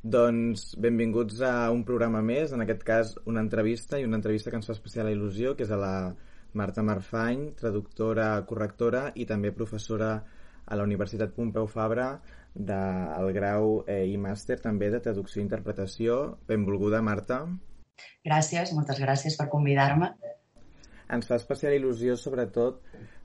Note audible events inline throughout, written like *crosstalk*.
Doncs benvinguts a un programa més, en aquest cas una entrevista i una entrevista que ens fa especial il·lusió, que és a la Marta Marfany, traductora, correctora i també professora a la Universitat Pompeu Fabra del grau eh, i màster també de traducció i interpretació. Benvolguda, Marta. Gràcies, moltes gràcies per convidar-me. Ens fa especial il·lusió, sobretot,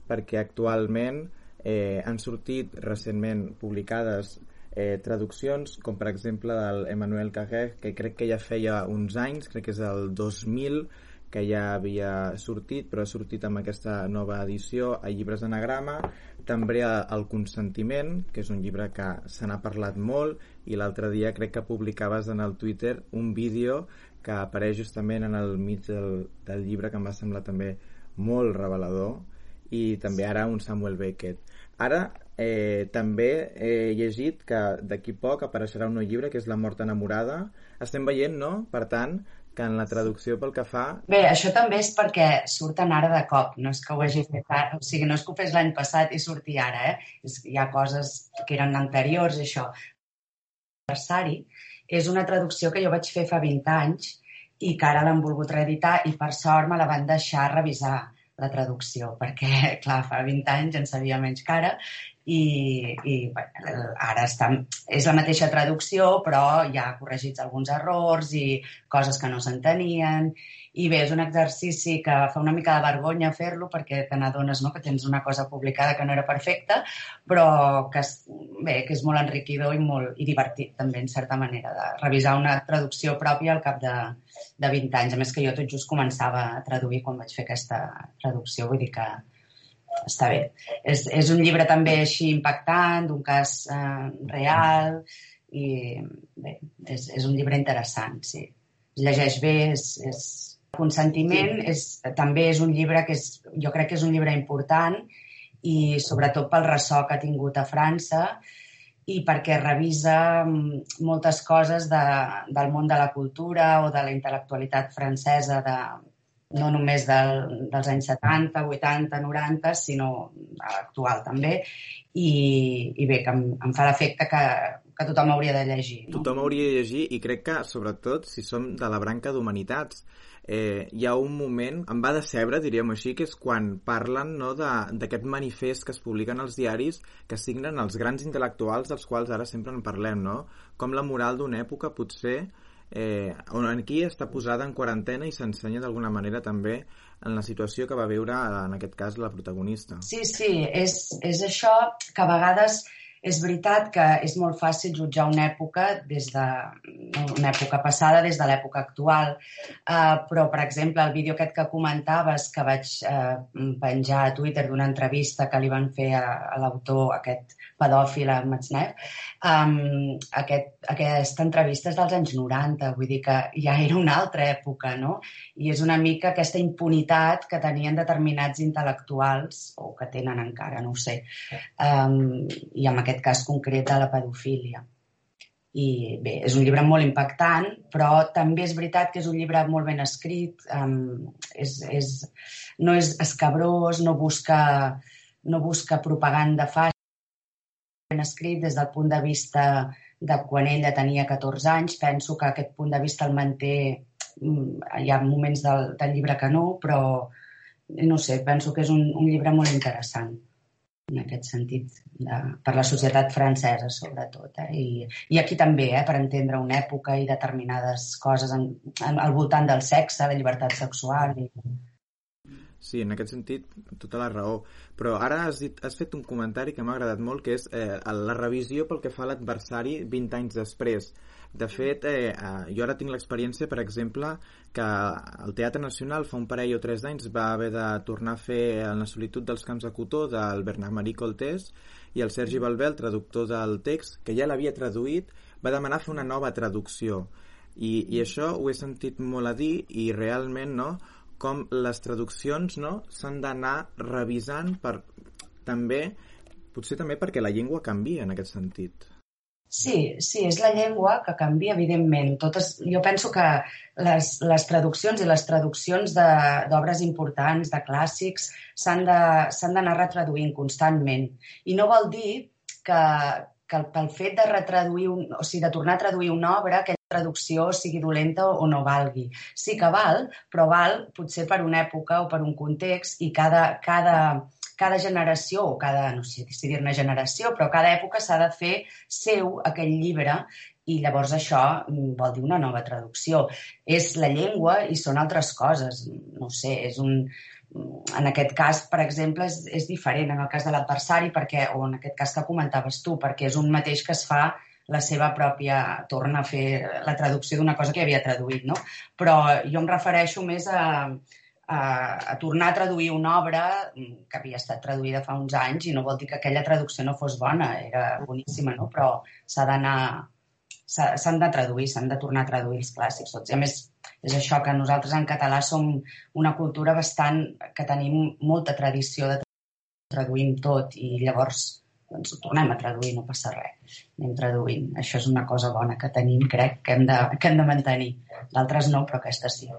perquè actualment eh, han sortit recentment publicades eh, traduccions, com per exemple del Emmanuel Carrer, que crec que ja feia uns anys, crec que és el 2000, que ja havia sortit, però ha sortit amb aquesta nova edició a llibres d'anagrama, també El consentiment, que és un llibre que se n'ha parlat molt, i l'altre dia crec que publicaves en el Twitter un vídeo que apareix justament en el mig del, del llibre que em va semblar també molt revelador, i també ara un Samuel Beckett. Ara Eh, també he llegit que d'aquí poc apareixerà un nou llibre que és La mort enamorada. Estem veient, no?, per tant, que en la traducció pel que fa... Bé, això també és perquè surten ara de cop, no és que ho hagi fet ara, o sigui, no és que ho fes l'any passat i surti ara, eh? És, hi ha coses que eren anteriors, això. Aniversari és una traducció que jo vaig fer fa 20 anys i que ara l'han volgut reeditar i per sort me la van deixar revisar la traducció, perquè, *laughs* clar, fa 20 anys en sabia menys cara i, i bueno, ara està, és la mateixa traducció, però hi ha corregits alguns errors i coses que no s'entenien. I bé, és un exercici que fa una mica de vergonya fer-lo perquè te n'adones no? que tens una cosa publicada que no era perfecta, però que, bé, que és molt enriquidor i, molt, i divertit també, en certa manera, de revisar una traducció pròpia al cap de, de 20 anys. A més que jo tot just començava a traduir quan vaig fer aquesta traducció, vull dir que, està bé. És, és un llibre també així impactant, d'un cas eh, real, i bé, és, és un llibre interessant, sí. Es llegeix bé, és, és... Consentiment és, també és un llibre que és, jo crec que és un llibre important i sobretot pel ressò que ha tingut a França i perquè revisa mm, moltes coses de, del món de la cultura o de la intel·lectualitat francesa de, no només del, dels anys 70, 80, 90, sinó a l'actual també. I, I bé, que em, em fa l'efecte que, que tothom hauria de llegir. No? Tothom hauria de llegir i crec que, sobretot, si som de la branca d'humanitats, eh, hi ha un moment, em va decebre, diríem així, que és quan parlen no, d'aquest manifest que es publiquen als diaris que signen els grans intel·lectuals dels quals ara sempre en parlem, no? Com la moral d'una època potser eh, aquí està posada en quarantena i s'ensenya d'alguna manera també en la situació que va viure, en aquest cas, la protagonista. Sí, sí, és, és això que a vegades és veritat que és molt fàcil jutjar una època des de una època passada des de l'època actual, uh, però, per exemple, el vídeo aquest que comentaves que vaig uh, penjar a Twitter d'una entrevista que li van fer a, a l'autor, aquest pedòfil, a Matzneff, um, aquest, aquesta entrevista és dels anys 90, vull dir que ja era una altra època, no? I és una mica aquesta impunitat que tenien determinats intel·lectuals, o que tenen encara, no ho sé, um, i amb aquest aquest cas concret de la pedofília. I bé, és un llibre molt impactant, però també és veritat que és un llibre molt ben escrit, um, és, és, no és escabrós, no busca, no busca propaganda fàcil, ben escrit des del punt de vista de quan ella tenia 14 anys. Penso que aquest punt de vista el manté... Mm, hi ha moments del, del llibre que no, però no sé, penso que és un, un llibre molt interessant en aquest sentit, de, per la societat francesa, sobretot. Eh? I, I aquí també, eh, per entendre una època i determinades coses en, en, al voltant del sexe, la llibertat sexual. I... Sí, en aquest sentit, tota la raó. Però ara has, dit, has fet un comentari que m'ha agradat molt, que és eh, la revisió pel que fa a l'adversari 20 anys després. De fet, eh, eh, jo ara tinc l'experiència, per exemple, que el Teatre Nacional fa un parell o tres d'anys va haver de tornar a fer En la solitud dels camps de cotó del Bernard-Marie Coltés i el Sergi Balbé, el traductor del text, que ja l'havia traduït, va demanar fer una nova traducció. I, I això ho he sentit molt a dir i realment, no?, com les traduccions no s'han d'anar revisant per també potser també perquè la llengua canvia en aquest sentit. Sí, sí, és la llengua que canvia, evidentment. Totes, jo penso que les, les traduccions i les traduccions d'obres importants, de clàssics, s'han d'anar retraduint constantment. I no vol dir que, que pel fet de retraduir, un, o sigui, de tornar a traduir una obra, aquella traducció sigui dolenta o no valgui. Sí que val, però val potser per una època o per un context i cada, cada, cada generació, o cada, no sé si dir-ne generació, però cada època s'ha de fer seu aquell llibre i llavors això vol dir una nova traducció. És la llengua i són altres coses. No sé, és un, en aquest cas, per exemple, és, és diferent en el cas de l'adversari, perquè, o en aquest cas que comentaves tu, perquè és un mateix que es fa la seva pròpia... torna a fer la traducció d'una cosa que havia traduït, no? Però jo em refereixo més a, a, a tornar a traduir una obra que havia estat traduïda fa uns anys i no vol dir que aquella traducció no fos bona, era boníssima, no? Però s'ha d'anar s'han de traduir, s'han de tornar a traduir els clàssics tots. I a més, és això que nosaltres en català som una cultura bastant que tenim molta tradició de traduir tot i llavors doncs ho tornem a traduir, no passa res. Anem traduint. Això és una cosa bona que tenim, crec, que hem de, que hem de mantenir. D'altres no, però aquesta sí.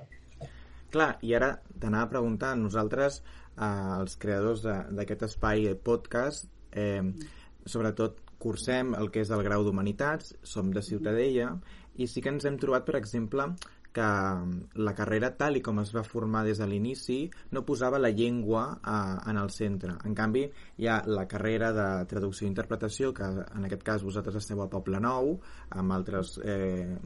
Clar, i ara t'anava a preguntar, nosaltres, eh, els creadors d'aquest espai podcast, eh, sobretot cursem el que és el grau d'Humanitats, som de Ciutadella, i sí que ens hem trobat, per exemple, que la carrera tal i com es va formar des de l'inici no posava la llengua a, en el centre. En canvi, hi ha la carrera de traducció i interpretació, que en aquest cas vosaltres esteu a Poble Nou, amb altres, eh,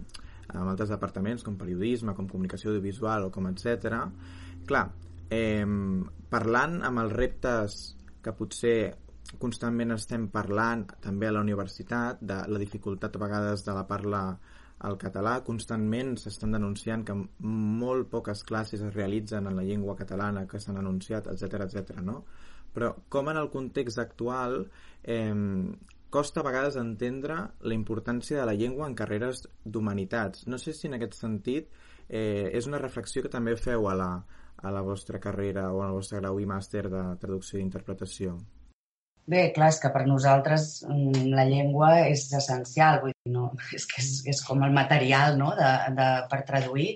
amb altres departaments com periodisme, com comunicació audiovisual o com etc. Clar, eh, parlant amb els reptes que potser constantment estem parlant també a la universitat de la dificultat a vegades de la parla al català, constantment s'estan denunciant que molt poques classes es realitzen en la llengua catalana que s'han anunciat, etc etc. no? Però com en el context actual eh, costa a vegades entendre la importància de la llengua en carreres d'humanitats. No sé si en aquest sentit eh, és una reflexió que també feu a la, a la vostra carrera o al vostre grau i màster de traducció i interpretació. Bé, clar, és que per nosaltres mm, la llengua és essencial, vull dir, no, *laughs* és que és, és com el material no, de, de, per traduir,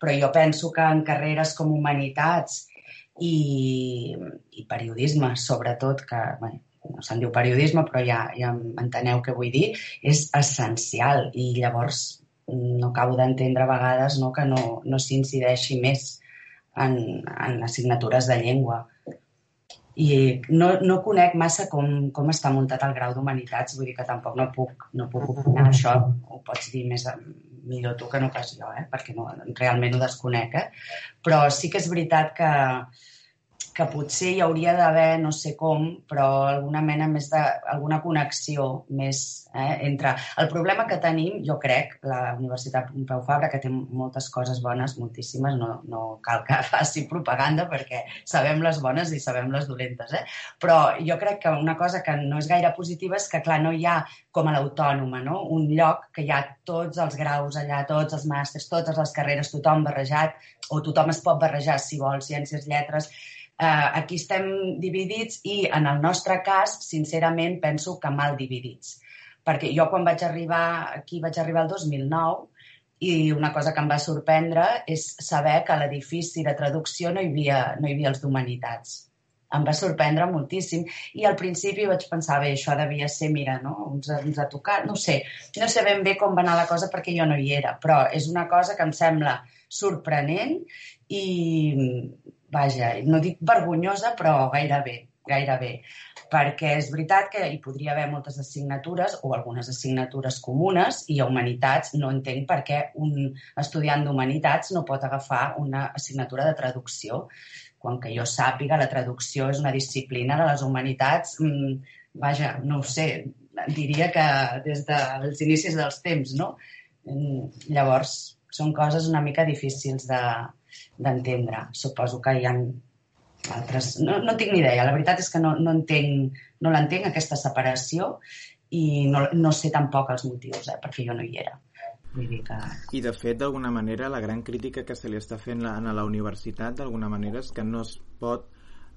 però jo penso que en carreres com humanitats i, i periodisme, sobretot, que bé, no se'n diu periodisme, però ja, ja enteneu què vull dir, és essencial i llavors no acabo d'entendre a vegades no, que no, no s'incideixi més en, en assignatures de llengua i no, no conec massa com, com està muntat el grau d'Humanitats, vull dir que tampoc no puc, no puc opinar això, ho pots dir més millor tu que no pas jo, eh? perquè no, realment ho desconec, eh? però sí que és veritat que, que potser hi hauria d'haver, no sé com, però alguna mena més de, alguna connexió més eh, entre... El problema que tenim, jo crec, la Universitat Pompeu Fabra, que té moltes coses bones, moltíssimes, no, no cal que *laughs* faci propaganda perquè sabem les bones i sabem les dolentes, eh? però jo crec que una cosa que no és gaire positiva és que, clar, no hi ha com a l'autònoma, no? un lloc que hi ha tots els graus allà, tots els màsters, totes les carreres, tothom barrejat, o tothom es pot barrejar, si vol, ciències, lletres, eh, aquí estem dividits i en el nostre cas, sincerament, penso que mal dividits. Perquè jo quan vaig arribar aquí, vaig arribar el 2009, i una cosa que em va sorprendre és saber que a l'edifici de traducció no hi havia, no hi havia els d'humanitats. Em va sorprendre moltíssim i al principi vaig pensar, bé, això devia ser, mira, no? uns, uns a tocar, no sé, no sé ben bé com va anar la cosa perquè jo no hi era, però és una cosa que em sembla sorprenent i vaja, no dic vergonyosa, però gairebé, gairebé. Perquè és veritat que hi podria haver moltes assignatures o algunes assignatures comunes i a Humanitats no entenc per què un estudiant d'Humanitats no pot agafar una assignatura de traducció. Quan que jo sàpiga, la traducció és una disciplina de les humanitats, mmm, vaja, no ho sé, diria que des dels inicis dels temps, no? Mm, llavors, són coses una mica difícils de, d'entendre. Suposo que hi ha altres... No, no tinc ni idea. La veritat és que no, no entenc, no l'entenc, aquesta separació, i no, no sé tampoc els motius, eh, perquè jo no hi era. Vull dir que... I, de fet, d'alguna manera, la gran crítica que se li està fent a la universitat, d'alguna manera, és que no es pot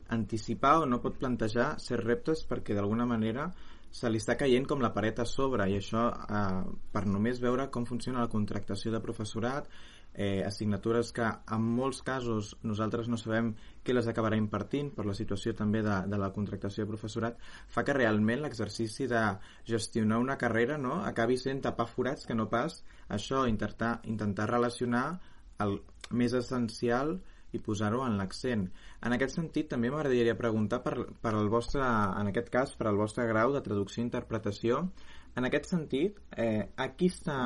anticipar o no pot plantejar certs reptes perquè, d'alguna manera, se li està caient com la paret a sobre i això eh, per només veure com funciona la contractació de professorat eh, assignatures que en molts casos nosaltres no sabem què les acabarà impartint per la situació també de, de la contractació de professorat fa que realment l'exercici de gestionar una carrera no, acabi sent tapar forats que no pas això, intentar, intentar relacionar el més essencial i posar-ho en l'accent. En aquest sentit, també m'agradaria preguntar per, per el vostre, en aquest cas, per al vostre grau de traducció i interpretació. En aquest sentit, eh, a qui està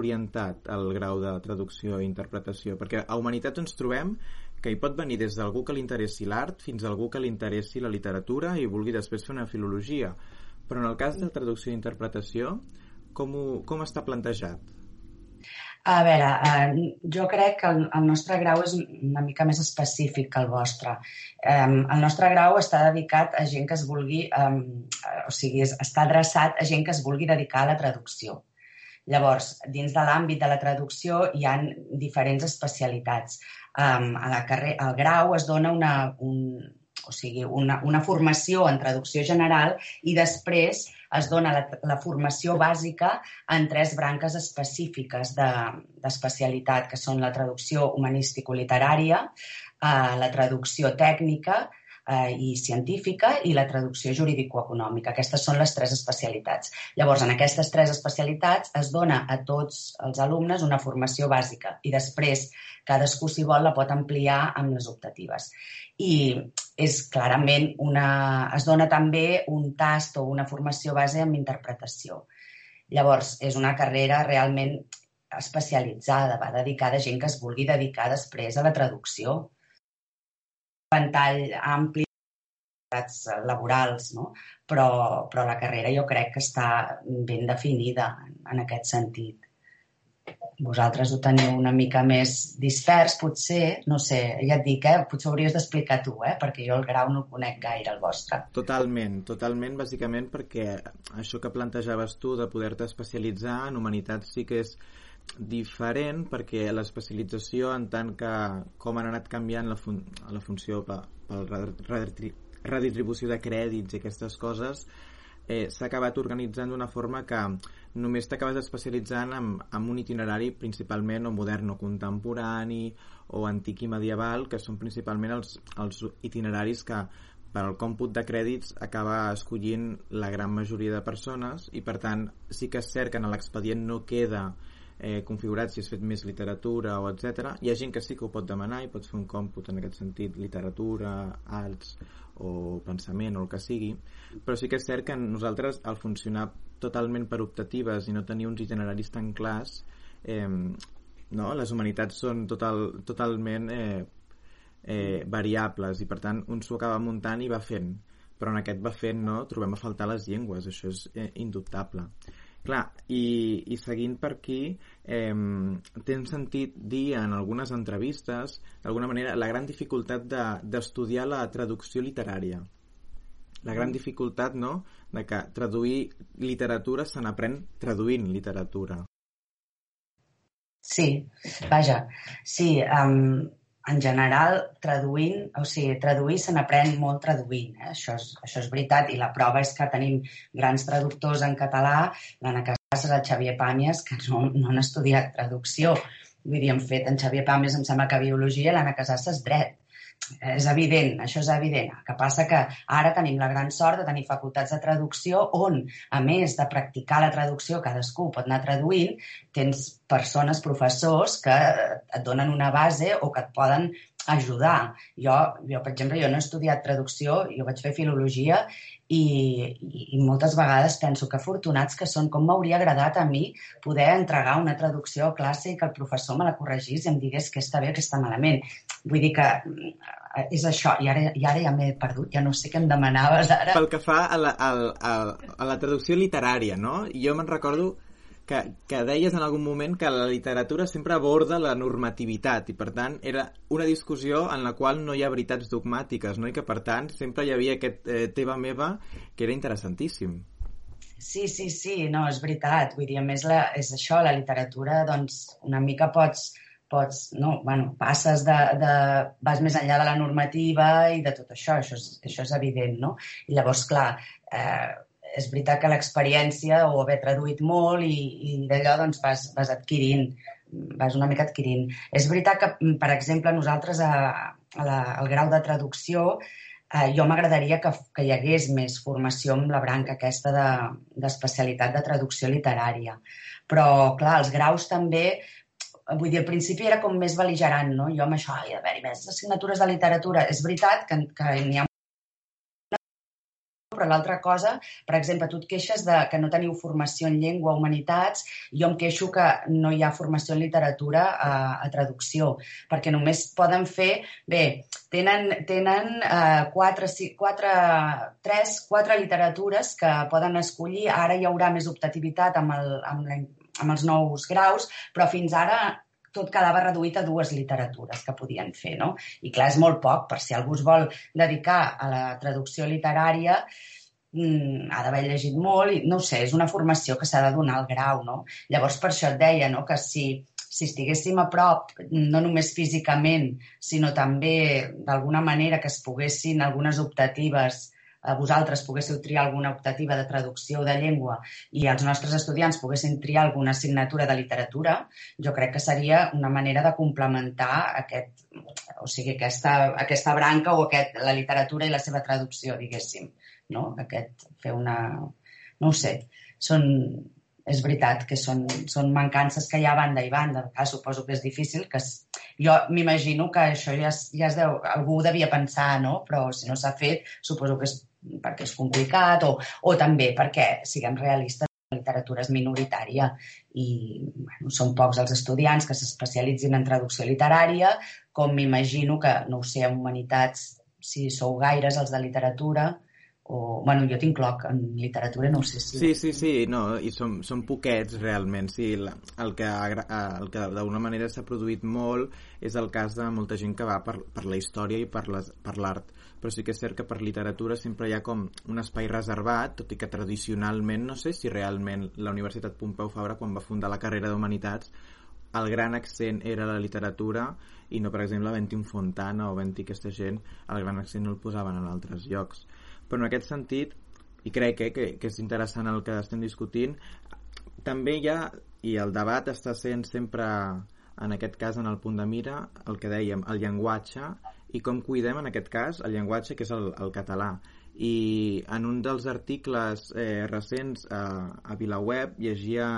orientat el grau de traducció i interpretació? Perquè a Humanitat ens trobem que hi pot venir des d'algú que li interessi l'art fins a algú que li interessi la literatura i vulgui després fer una filologia. Però en el cas de traducció i interpretació, com, ho, com està plantejat? A veure, eh, jo crec que el, nostre grau és una mica més específic que el vostre. El nostre grau està dedicat a gent que es vulgui, o sigui, està adreçat a gent que es vulgui dedicar a la traducció. Llavors, dins de l'àmbit de la traducció hi han diferents especialitats. Um, a la carrer, al grau es dona una, un, o sigui, una, una formació en traducció general i després es dona la, la formació bàsica en tres branques específiques d'especialitat, de, que són la traducció humanístico-literària, eh, la traducció tècnica eh, i científica i la traducció jurídico-econòmica. Aquestes són les tres especialitats. Llavors, en aquestes tres especialitats es dona a tots els alumnes una formació bàsica i després cadascú, si vol, la pot ampliar amb les optatives. I és clarament una... es dona també un tast o una formació base en interpretació. Llavors, és una carrera realment especialitzada, va dedicada a gent que es vulgui dedicar després a la traducció ventall ampli laborals, no? però, però la carrera jo crec que està ben definida en aquest sentit. Vosaltres ho teniu una mica més dispers, potser, no sé, ja et dic, eh? potser hauries d'explicar tu, eh? perquè jo el grau no conec gaire, el vostre. Totalment, totalment, bàsicament perquè això que plantejaves tu de poder-te especialitzar en humanitats sí que és diferent perquè l'especialització en tant que com han anat canviant la, fun la funció per redistribució de crèdits i aquestes coses eh, s'ha acabat organitzant d'una forma que només t'acabes especialitzant en, en un itinerari principalment o modern o contemporani o antic i medieval que són principalment els, els itineraris que per al còmput de crèdits acaba escollint la gran majoria de persones i per tant sí que és cert que en l'expedient no queda eh, configurat si has fet més literatura o etc. Hi ha gent que sí que ho pot demanar i pots fer un còmput en aquest sentit, literatura, arts o pensament o el que sigui, però sí que és cert que nosaltres al funcionar totalment per optatives i no tenir uns itineraris tan clars eh, no? les humanitats són total, totalment eh, eh, variables i per tant un s'ho acaba muntant i va fent però en aquest va fent no, trobem a faltar les llengües això és eh, indubtable Clar, i, i seguint per aquí, eh, tens sentit dir en algunes entrevistes, d'alguna manera, la gran dificultat d'estudiar de, la traducció literària. La gran mm. dificultat, no?, de que traduir literatura se n'aprèn traduint literatura. Sí, vaja, sí, um, en general, traduint, o sigui, traduir se n'aprèn molt traduint, eh? això, és, això és veritat, i la prova és que tenim grans traductors en català, l'Anna Casas, el Xavier Pàmies, que no, no han estudiat traducció. Vull dir, han fet en Xavier Pàmies, em sembla que biologia, l'Anna Casas és dret. És evident, això és evident. El que passa que ara tenim la gran sort de tenir facultats de traducció on, a més de practicar la traducció, cadascú pot anar traduint, tens persones, professors, que et donen una base o que et poden ajudar. Jo, jo per exemple, jo no he estudiat traducció, jo vaig fer filologia i, i, moltes vegades penso que afortunats que són, com m'hauria agradat a mi poder entregar una traducció a classe i que el professor me la corregís i em digués què està bé, què està malament. Vull dir que eh, és això, i ara, i ara ja m'he perdut, ja no sé què em demanaves ara. Pel que fa a la, a, a, a la traducció literària, no? Jo me'n recordo que, que deies en algun moment que la literatura sempre aborda la normativitat i per tant era una discussió en la qual no hi ha veritats dogmàtiques no? i que per tant sempre hi havia aquest eh, teva meva que era interessantíssim. Sí, sí, sí, no, és veritat. Vull dir, a més, la, és això, la literatura, doncs, una mica pots, pots, no, bueno, passes de, de, vas més enllà de la normativa i de tot això, això és, això és evident, no? I llavors, clar, eh, és veritat que l'experiència o haver traduït molt i, i d'allò doncs vas, vas adquirint vas una mica adquirint. És veritat que, per exemple, nosaltres a, a la, al grau de traducció eh, jo m'agradaria que, que hi hagués més formació amb la branca aquesta d'especialitat de, de traducció literària. Però, clar, els graus també vull dir, al principi era com més beligerant, no? Jo amb això, ai, a veure, més assignatures de literatura. És veritat que, que n'hi ha però l'altra cosa, per exemple, tu et queixes de que no teniu formació en llengua humanitats, jo em queixo que no hi ha formació en literatura a, a traducció, perquè només poden fer, bé, tenen, tenen uh, quatre, quatre, tres, quatre literatures que poden escollir, ara hi haurà més optativitat amb, el, amb la amb els nous graus, però fins ara tot quedava reduït a dues literatures que podien fer, no? I clar, és molt poc, per si algú es vol dedicar a la traducció literària, mmm, ha d'haver llegit molt i no sé, és una formació que s'ha de donar al grau, no? Llavors, per això et deia, no?, que si, si estiguéssim a prop, no només físicament, sinó també d'alguna manera que es poguessin algunes optatives vosaltres poguéssiu triar alguna optativa de traducció de llengua i els nostres estudiants poguessin triar alguna assignatura de literatura, jo crec que seria una manera de complementar aquest, o sigui, aquesta, aquesta branca o aquest, la literatura i la seva traducció, diguéssim. No? Aquest, fer una... No ho sé, són, és veritat que són, són mancances que hi ha a banda i banda. Clar, suposo que és difícil, que es, jo m'imagino que això ja, es, ja es deu, algú devia pensar, no? però si no s'ha fet, suposo que és perquè és complicat o, o també perquè, siguem realistes, la literatura és minoritària i bueno, són pocs els estudiants que s'especialitzin en traducció literària, com m'imagino que, no ho sé, en humanitats, si sou gaires els de literatura, o, bueno, jo t'incloc en literatura, no sé si... Sí, sí, sí, no, i són, són poquets realment, sí, el que, el que d'alguna manera s'ha produït molt és el cas de molta gent que va per, per la història i per l'art, però sí que és cert que per literatura sempre hi ha com un espai reservat, tot i que tradicionalment, no sé si realment la Universitat Pompeu Fabra, quan va fundar la carrera d'Humanitats, el gran accent era la literatura i no, per exemple, Ventim Fontana o Venti aquesta gent, el gran accent no el posaven en altres llocs. Però en aquest sentit i crec eh, que, que és interessant el que estem discutint també hi ha i el debat està sent sempre en aquest cas en el punt de mira el que dèiem, el llenguatge i com cuidem en aquest cas el llenguatge que és el, el català i en un dels articles eh, recents a, a VilaWeb llegia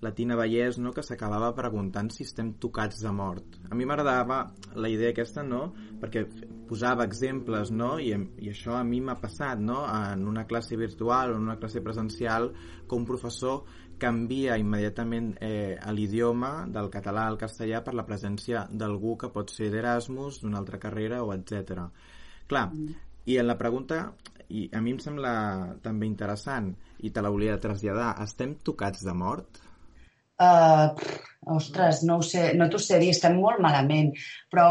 la Tina Vallès no, que s'acabava preguntant si estem tocats de mort. A mi m'agradava la idea aquesta, no?, perquè posava exemples, no?, i, i això a mi m'ha passat, no?, en una classe virtual o en una classe presencial, que un professor canvia immediatament eh, l'idioma del català al castellà per la presència d'algú que pot ser d'Erasmus, d'una altra carrera o etc. Clar, i en la pregunta, i a mi em sembla també interessant, i te la volia traslladar, estem tocats de mort? Uh, ostres, no ho sé, no t'ho sé dir, estem molt malament, però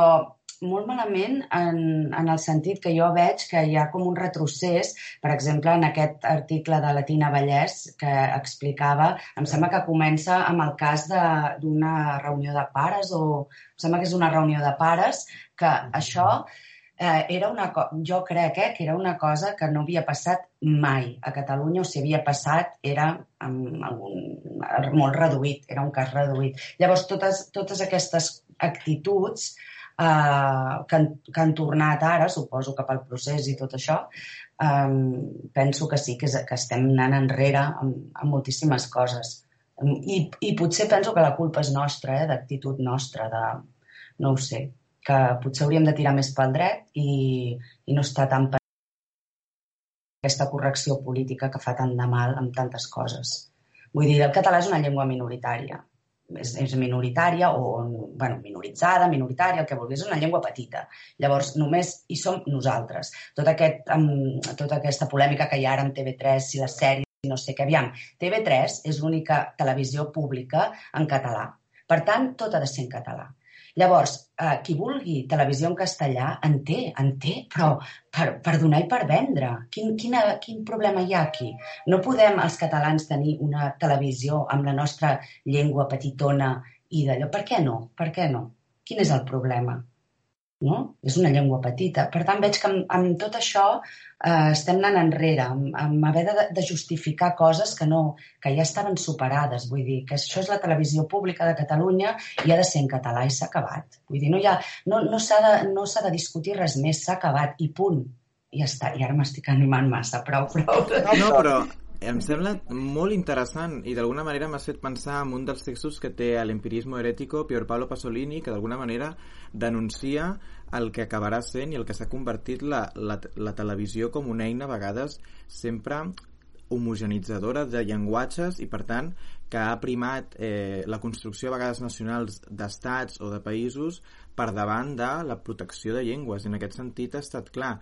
molt malament en, en el sentit que jo veig que hi ha com un retrocés, per exemple, en aquest article de la Tina Vallès que explicava, em sembla que comença amb el cas d'una reunió de pares o em sembla que és una reunió de pares, que això eh, era una jo crec eh, que era una cosa que no havia passat mai a Catalunya, o si havia passat era amb algun, molt reduït, era un cas reduït. Llavors, totes, totes aquestes actituds eh, que, han, que han tornat ara, suposo que pel procés i tot això, eh, penso que sí, que, és, que estem anant enrere amb, amb moltíssimes coses. I, I potser penso que la culpa és nostra, eh, d'actitud nostra, de... no ho sé, que potser hauríem de tirar més pel dret i, i no estar tan aquesta correcció política que fa tant de mal amb tantes coses. Vull dir, el català és una llengua minoritària. És, és minoritària o, bueno, minoritzada, minoritària, el que vulguis, és una llengua petita. Llavors, només hi som nosaltres. Tot aquest, amb, tota aquesta polèmica que hi ha ara amb TV3, si les sèries, no sé què, aviam, TV3 és l'única televisió pública en català. Per tant, tot ha de ser en català. Llavors, eh, qui vulgui televisió en castellà en té, en té, però per, per donar i per vendre. Quin, quina, quin problema hi ha aquí? No podem els catalans tenir una televisió amb la nostra llengua petitona i d'allò. Per què no? Per què no? Quin és el problema? No? És una llengua petita. Per tant, veig que amb, amb tot això eh, estem anant enrere, amb, amb haver de, de justificar coses que, no, que ja estaven superades. Vull dir, que això és la televisió pública de Catalunya i ha de ser en català i s'ha acabat. Vull dir, no, ha, no, no s'ha de, no de discutir res més, s'ha acabat i punt. I ja està, i ara m'estic animant massa, prou, prou. No, però em sembla molt interessant i d'alguna manera m'ha fet pensar en un dels textos que té a l'empirismo herético Pier Paolo Pasolini que d'alguna manera denuncia el que acabarà sent i el que s'ha convertit la, la, la televisió com una eina a vegades sempre homogenitzadora de llenguatges i per tant que ha primat eh, la construcció a vegades nacionals d'estats o de països per davant de la protecció de llengües. I en aquest sentit ha estat clar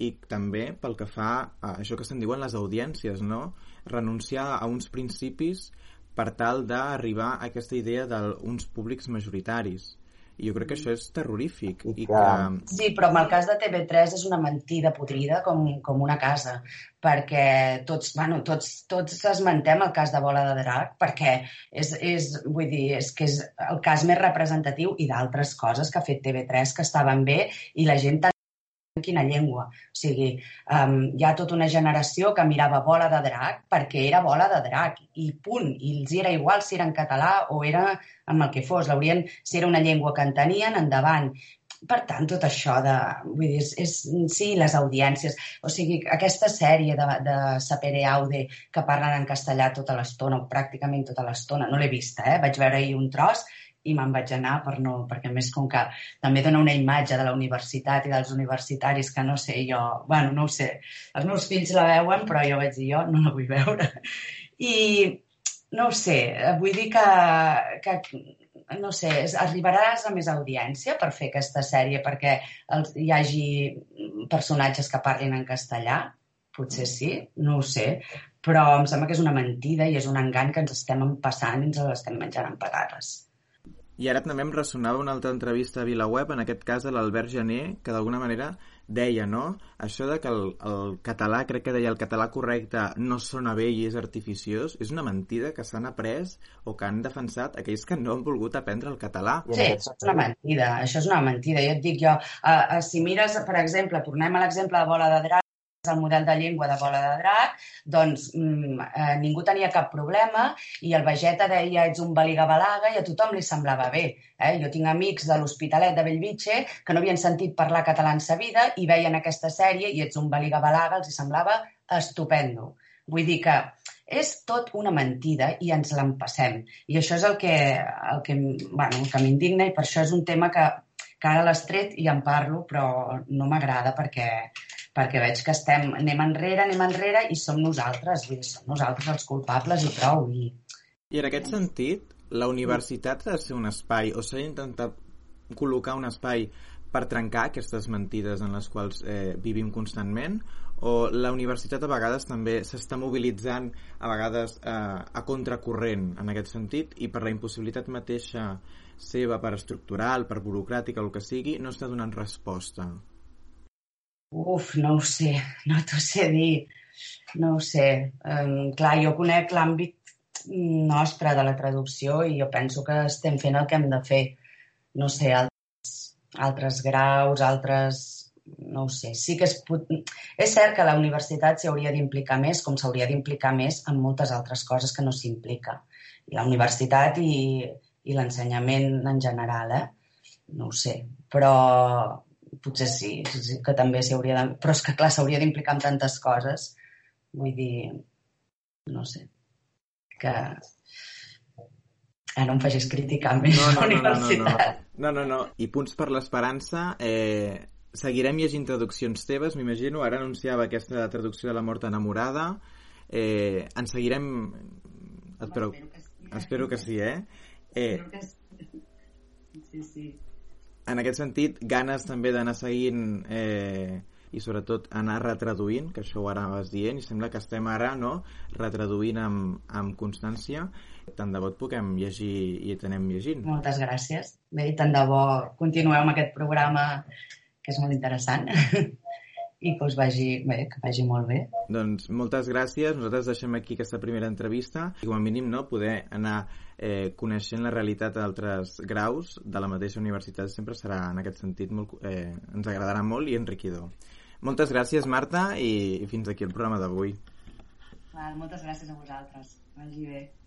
i també pel que fa a això que se'n diuen les audiències, no? Renunciar a uns principis per tal d'arribar a aquesta idea d'uns públics majoritaris. I jo crec que això és terrorífic. I que... Sí, però en el cas de TV3 és una mentida podrida com, com una casa, perquè tots, bueno, tots, tots esmentem el cas de Bola de Drac, perquè és, és, vull dir, és que és el cas més representatiu i d'altres coses que ha fet TV3 que estaven bé i la gent quina llengua. O sigui, um, hi ha tota una generació que mirava Bola de Drac perquè era Bola de Drac i punt. I els era igual si era en català o era amb el que fos. L'haurien, si era una llengua que entenien, endavant. Per tant, tot això de... Vull dir, és, és, sí, les audiències. O sigui, aquesta sèrie de, de Sapere Aude que parlen en castellà tota l'estona, o pràcticament tota l'estona, no l'he vista, eh? Vaig veure ahir un tros i me'n vaig anar per no, perquè més com que també dona una imatge de la universitat i dels universitaris que no sé, jo, bueno, no ho sé, els meus fills la veuen però jo vaig dir jo no la vull veure i no ho sé, vull dir que, que no sé, arribaràs a més audiència per fer aquesta sèrie perquè els, hi hagi personatges que parlin en castellà? Potser sí, no ho sé, però em sembla que és una mentida i és un engany que ens estem empassant i ens l'estem menjant amb patates. I ara també em ressonava una altra entrevista a VilaWeb, en aquest cas de l'Albert Gené, que d'alguna manera deia, no?, això de que el, el català, crec que deia el català correcte no sona bé i és artificiós, és una mentida que s'han après o que han defensat aquells que no han volgut aprendre el català. Sí, és una mentida, això és una mentida. Jo et dic jo, uh, uh, si mires, per exemple, tornem a l'exemple de Bola de Drac, el model de llengua de bola de drac, doncs mm, eh, ningú tenia cap problema i el Vegeta deia ets un baliga-balaga i a tothom li semblava bé. Eh? Jo tinc amics de l'Hospitalet de Bellvitge que no havien sentit parlar català en sa vida i veien aquesta sèrie i ets un baliga-balaga, els hi semblava estupendo. Vull dir que és tot una mentida i ens l'empassem. I això és el que, el que, bueno, que m'indigna i per això és un tema que, que ara l'has tret i en parlo, però no m'agrada perquè perquè veig que estem, anem enrere, anem enrere i som nosaltres, vull dir, som nosaltres els culpables i prou. I, I en aquest sentit, la universitat ha de ser un espai, o s'ha intentat col·locar un espai per trencar aquestes mentides en les quals eh, vivim constantment o la universitat a vegades també s'està mobilitzant a vegades eh, a contracorrent en aquest sentit i per la impossibilitat mateixa seva per estructural, per burocràtica, el que sigui, no està donant resposta. Uf, no ho sé, no t'ho sé dir. No ho sé. Um, clar, jo conec l'àmbit nostre de la traducció i jo penso que estem fent el que hem de fer. No sé, altres, altres graus, altres... No ho sé. Sí que es pot... És cert que la universitat s'hi hauria d'implicar més, com s'hauria d'implicar més en moltes altres coses que no s'implica. La universitat i, i l'ensenyament en general, eh? No ho sé. Però potser sí, que també s'hi hauria de... Però és que, clar, s'hauria d'implicar en tantes coses. Vull dir, no sé, que... Ah, no em facis criticar més no, no, la universitat. No, no, no, no. I punts per l'esperança, eh, seguirem llegint traduccions teves, m'imagino. Ara anunciava aquesta traducció de La mort enamorada. Eh, en seguirem... Espero, espero, que sí, eh? espero que sí, eh? eh espero que sí. Sí, sí en aquest sentit, ganes també d'anar seguint eh, i sobretot anar retraduint, que això ho ara vas dient, i sembla que estem ara no, retraduint amb, amb constància. Tant de bo et puguem llegir i et anem llegint. Moltes gràcies. Bé, tant de bo continueu amb aquest programa que és molt interessant. *laughs* i que us vagi bé, que vagi molt bé. Doncs moltes gràcies. Nosaltres deixem aquí aquesta primera entrevista i com a mínim no, poder anar eh, coneixent la realitat d'altres graus de la mateixa universitat sempre serà en aquest sentit molt, eh, ens agradarà molt i enriquidor. Moltes gràcies Marta i, i fins aquí el programa d'avui. Moltes gràcies a vosaltres. Vagi bé.